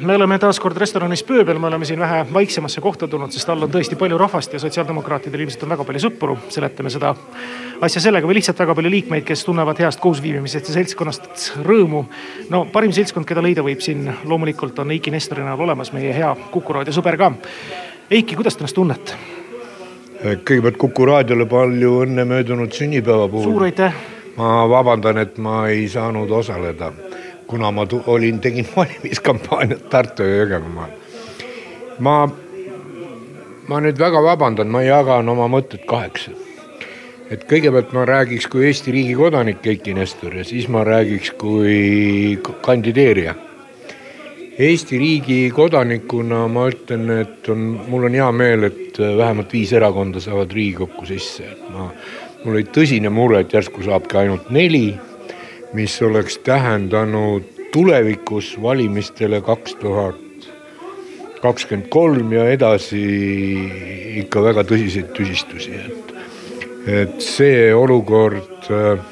me oleme taas kord restoranis Pööbel, me oleme siin vähe vaiksemasse kohta tulnud, sest all on tõesti palju rahvast ja sotsiaaldemokraatidel ilmselt on väga palju sõpru. seletame seda asja sellega või lihtsalt väga palju liikmeid, kes tunnevad heast koosviibimisest ja seltskonnast rõõmu. no parim seltskond, keda leida võib siin loomulikult on Eiki Nestori näol olemas, meie hea Kuku raadio sõber ka. Eiki, kuidas te ennast tunnete? kõigepealt Kuku raadiole palju õnne möödunud sünnipäeva puhul. suur aitäh. ma vabandan, et ma ei saanud osaleda kuna ma olin, tegin valimiskampaaniat Tartu ja Jõgevamaal. ma, ma nüüd väga vabandan, ma jagan oma mõtted kaheks. et kõigepealt ma räägiks kui Eesti riigi kodanik Eiki Nestor ja siis ma räägiks kui kandideerija. Eesti riigi kodanikuna ma ütlen, et on, mul on hea meel, et vähemalt viis erakonda saavad Riigikokku sisse, et ma, mul oli tõsine mure, et järsku saabki ainult neli mis oleks tähendanud tulevikus valimistele kaks tuhat kakskümmend kolm ja edasi ikka väga tõsiseid tüsistusi, et, et see olukord äh,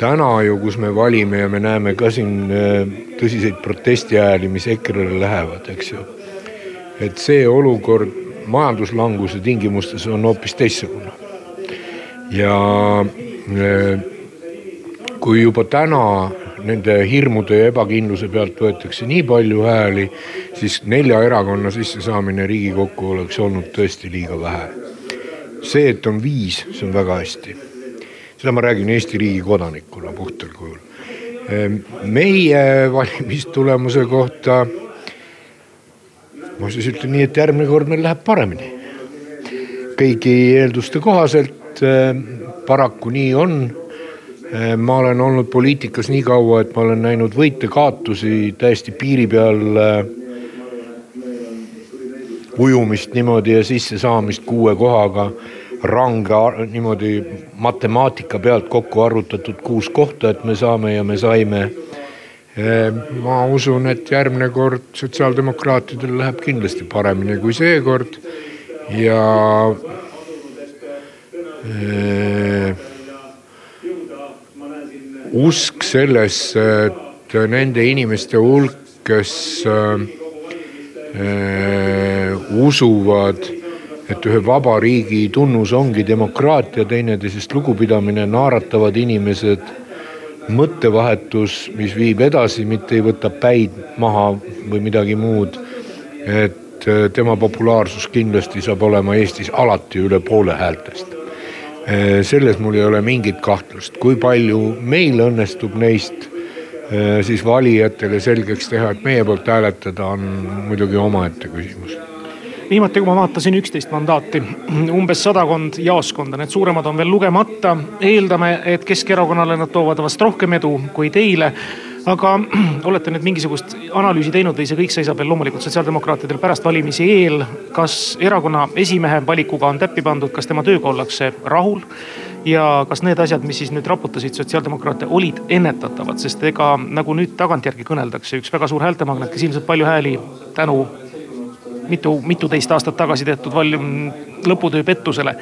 täna ju, kus me valime ja me näeme ka siin äh, tõsiseid protestihääli, mis EKRE-le lähevad, eks ju. et see olukord majanduslanguse tingimustes on hoopis teistsugune. ja äh, kui juba täna nende hirmude ja ebakindluse pealt võetakse nii palju hääli, siis nelja erakonna sissesaamine Riigikokku oleks olnud tõesti liiga vähe. see, et on viis, see on väga hästi. seda ma räägin Eesti riigi kodanikuna puhtal kujul. Ehm, meie valimistulemuse kohta ma siis ütlen nii, et järgmine kord meil läheb paremini. kõigi eelduste kohaselt ehm, paraku nii on ma olen olnud poliitikas nii kaua, et ma olen näinud võite-kaotusi täiesti piiri peal äh, ujumist niimoodi ja sissesaamist kuue kohaga range niimoodi matemaatika pealt kokku arvutatud kuus kohta, et me saame ja me saime. Äh, ma usun, et järgmine kord sotsiaaldemokraatidel läheb kindlasti paremini kui seekord ja usk sellesse, et nende inimeste hulk, kes äh, usuvad, et ühe vaba riigi tunnus ongi demokraatia, teineteisest lugupidamine, naaratavad inimesed, mõttevahetus, mis viib edasi, mitte ei võta päid maha või midagi muud. et äh, tema populaarsus kindlasti saab olema Eestis alati üle poole häältest Äh, selles mul ei ole mingit kahtlust, kui palju meil õnnestub neist äh, siis valijatele selgeks teha, et meie poolt hääletada, on muidugi omaette küsimus. Viimati, kui ma vaatasin üksteist mandaati, umbes sadakond jaoskonda, need suuremad on veel lugemata. eeldame, et Keskerakonnale nad toovad vast rohkem edu kui teile aga olete nüüd mingisugust analüüsi teinud või see kõik seisab veel loomulikult sotsiaaldemokraatidel pärast valimisi eel. kas erakonna esimehe valikuga on täppi pandud, kas tema tööga ollakse rahul? ja kas need asjad, mis siis nüüd raputasid sotsiaaldemokraate, olid ennetatavad, sest ega nagu nüüd tagantjärgi kõneldakse, üks väga suur häältemagnet, kes ilmselt palju hääli tänu mitu, mituteist aastat tagasi tehtud valim-, lõputöö pettusele.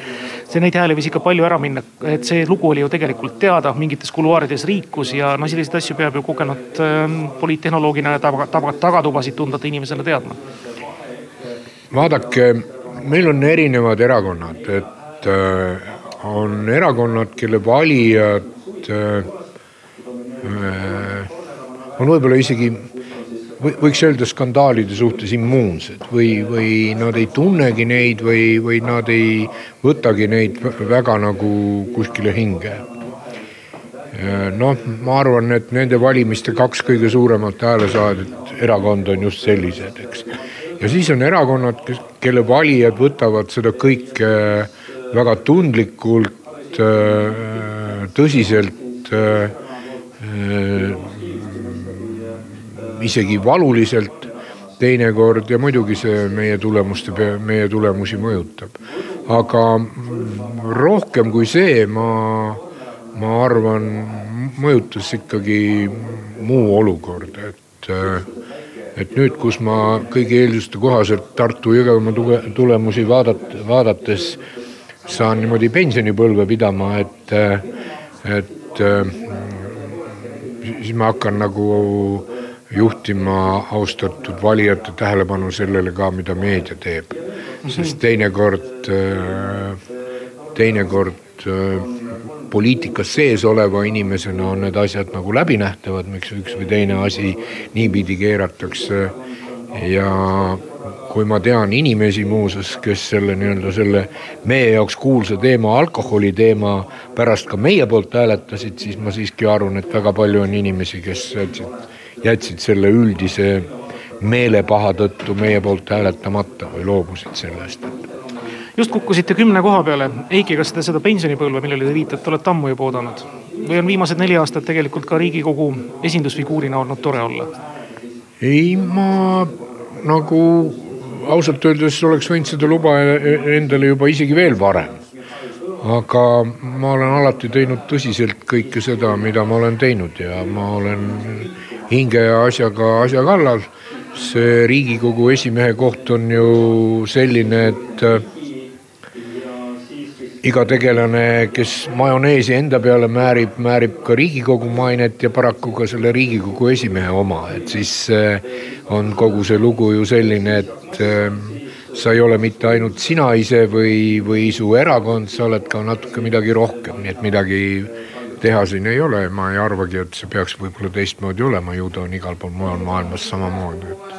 see neid hääli võis ikka palju ära minna, et see lugu oli ju tegelikult teada, mingites kuluaarides riikus ja no selliseid asju peab ju kogenud äh, poliittehnoloogina ja taga, taga, tagatubasid tundvate inimesena teadma. vaadake, meil on erinevad erakonnad, et äh, on erakonnad, kelle valijad äh, äh on võib-olla isegi võiks öelda skandaalide suhtes immuunsed või, või nad ei tunnegi neid või, või nad ei võtagi neid väga nagu kuskile hinge. noh, ma arvan, et nende valimiste kaks kõige suuremat häälesaajat erakonda on just sellised, eks. ja siis on erakonnad, kes, kelle valijad võtavad seda kõike väga tundlikult, tõsiselt isegi valuliselt teinekord ja muidugi see meie tulemuste, meie tulemusi mõjutab. aga rohkem kui see, ma, ma arvan, mõjutas ikkagi muu olukord, et, et nüüd, kus ma kõigi eelduste kohaselt Tartu Jõgevamaa tulemusi vaadat-, vaadates saan niimoodi pensionipõlve pidama, et, et siis ma hakkan nagu juhtima austatud valijate tähelepanu sellele ka, mida meedia teeb. sest teinekord, teinekord poliitikas sees oleva inimesena on need asjad nagu läbinähtavad, miks üks või teine asi niipidi keeratakse ja kui ma tean inimesi muuseas, kes selle nii-öelda selle meie jaoks kuulsa teema, alkoholi teema pärast ka meie poolt hääletasid, siis ma siiski arvan, et väga palju on inimesi, kes jätsid, jätsid selle üldise meelepaha tõttu meie poolt hääletamata või loobusid sellest just kukkusite kümne koha peale. Eiki, kas te seda pensionipõlve, millele te viitate, olete ammu juba oodanud? või on viimased neli aastat tegelikult ka riigikogu esindusfiguurina olnud tore olla? ei, ma nagu ausalt öeldes oleks võinud seda luba endale juba isegi veel varem. aga ma olen alati teinud tõsiselt kõike seda, mida ma olen teinud ja ma olen hinge ja asjaga asja kallal. see riigikogu esimehe koht on ju selline, et iga tegelane, kes majoneesi enda peale määrib, määrib ka Riigikogu mainet ja paraku ka selle Riigikogu esimehe oma, et siis eh, on kogu see lugu ju selline, et eh, sa ei ole mitte ainult sina ise või, või su erakond, sa oled ka natuke midagi rohkem, nii et midagi teha siin ei ole, ma ei arvagi, et see peaks võib-olla teistmoodi olema, ju ta on igal pool mujal maailmas samamoodi, et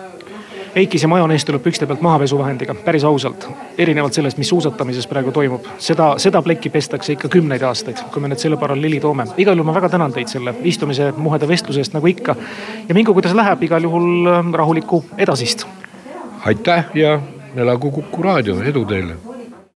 Eikis ja majonees tuleb pükste pealt mahapesuvahendiga, päris ausalt. erinevalt sellest, mis suusatamises praegu toimub, seda, seda plekki pestakse ikka kümneid aastaid, kui me nüüd selle paralleeli toome. igal juhul ma väga tänan teid selle istumise, muheda vestluse eest nagu ikka. ja mingu, kuidas läheb, igal juhul rahulikku edasist. aitäh ja elagu Kuku raadio, edu teile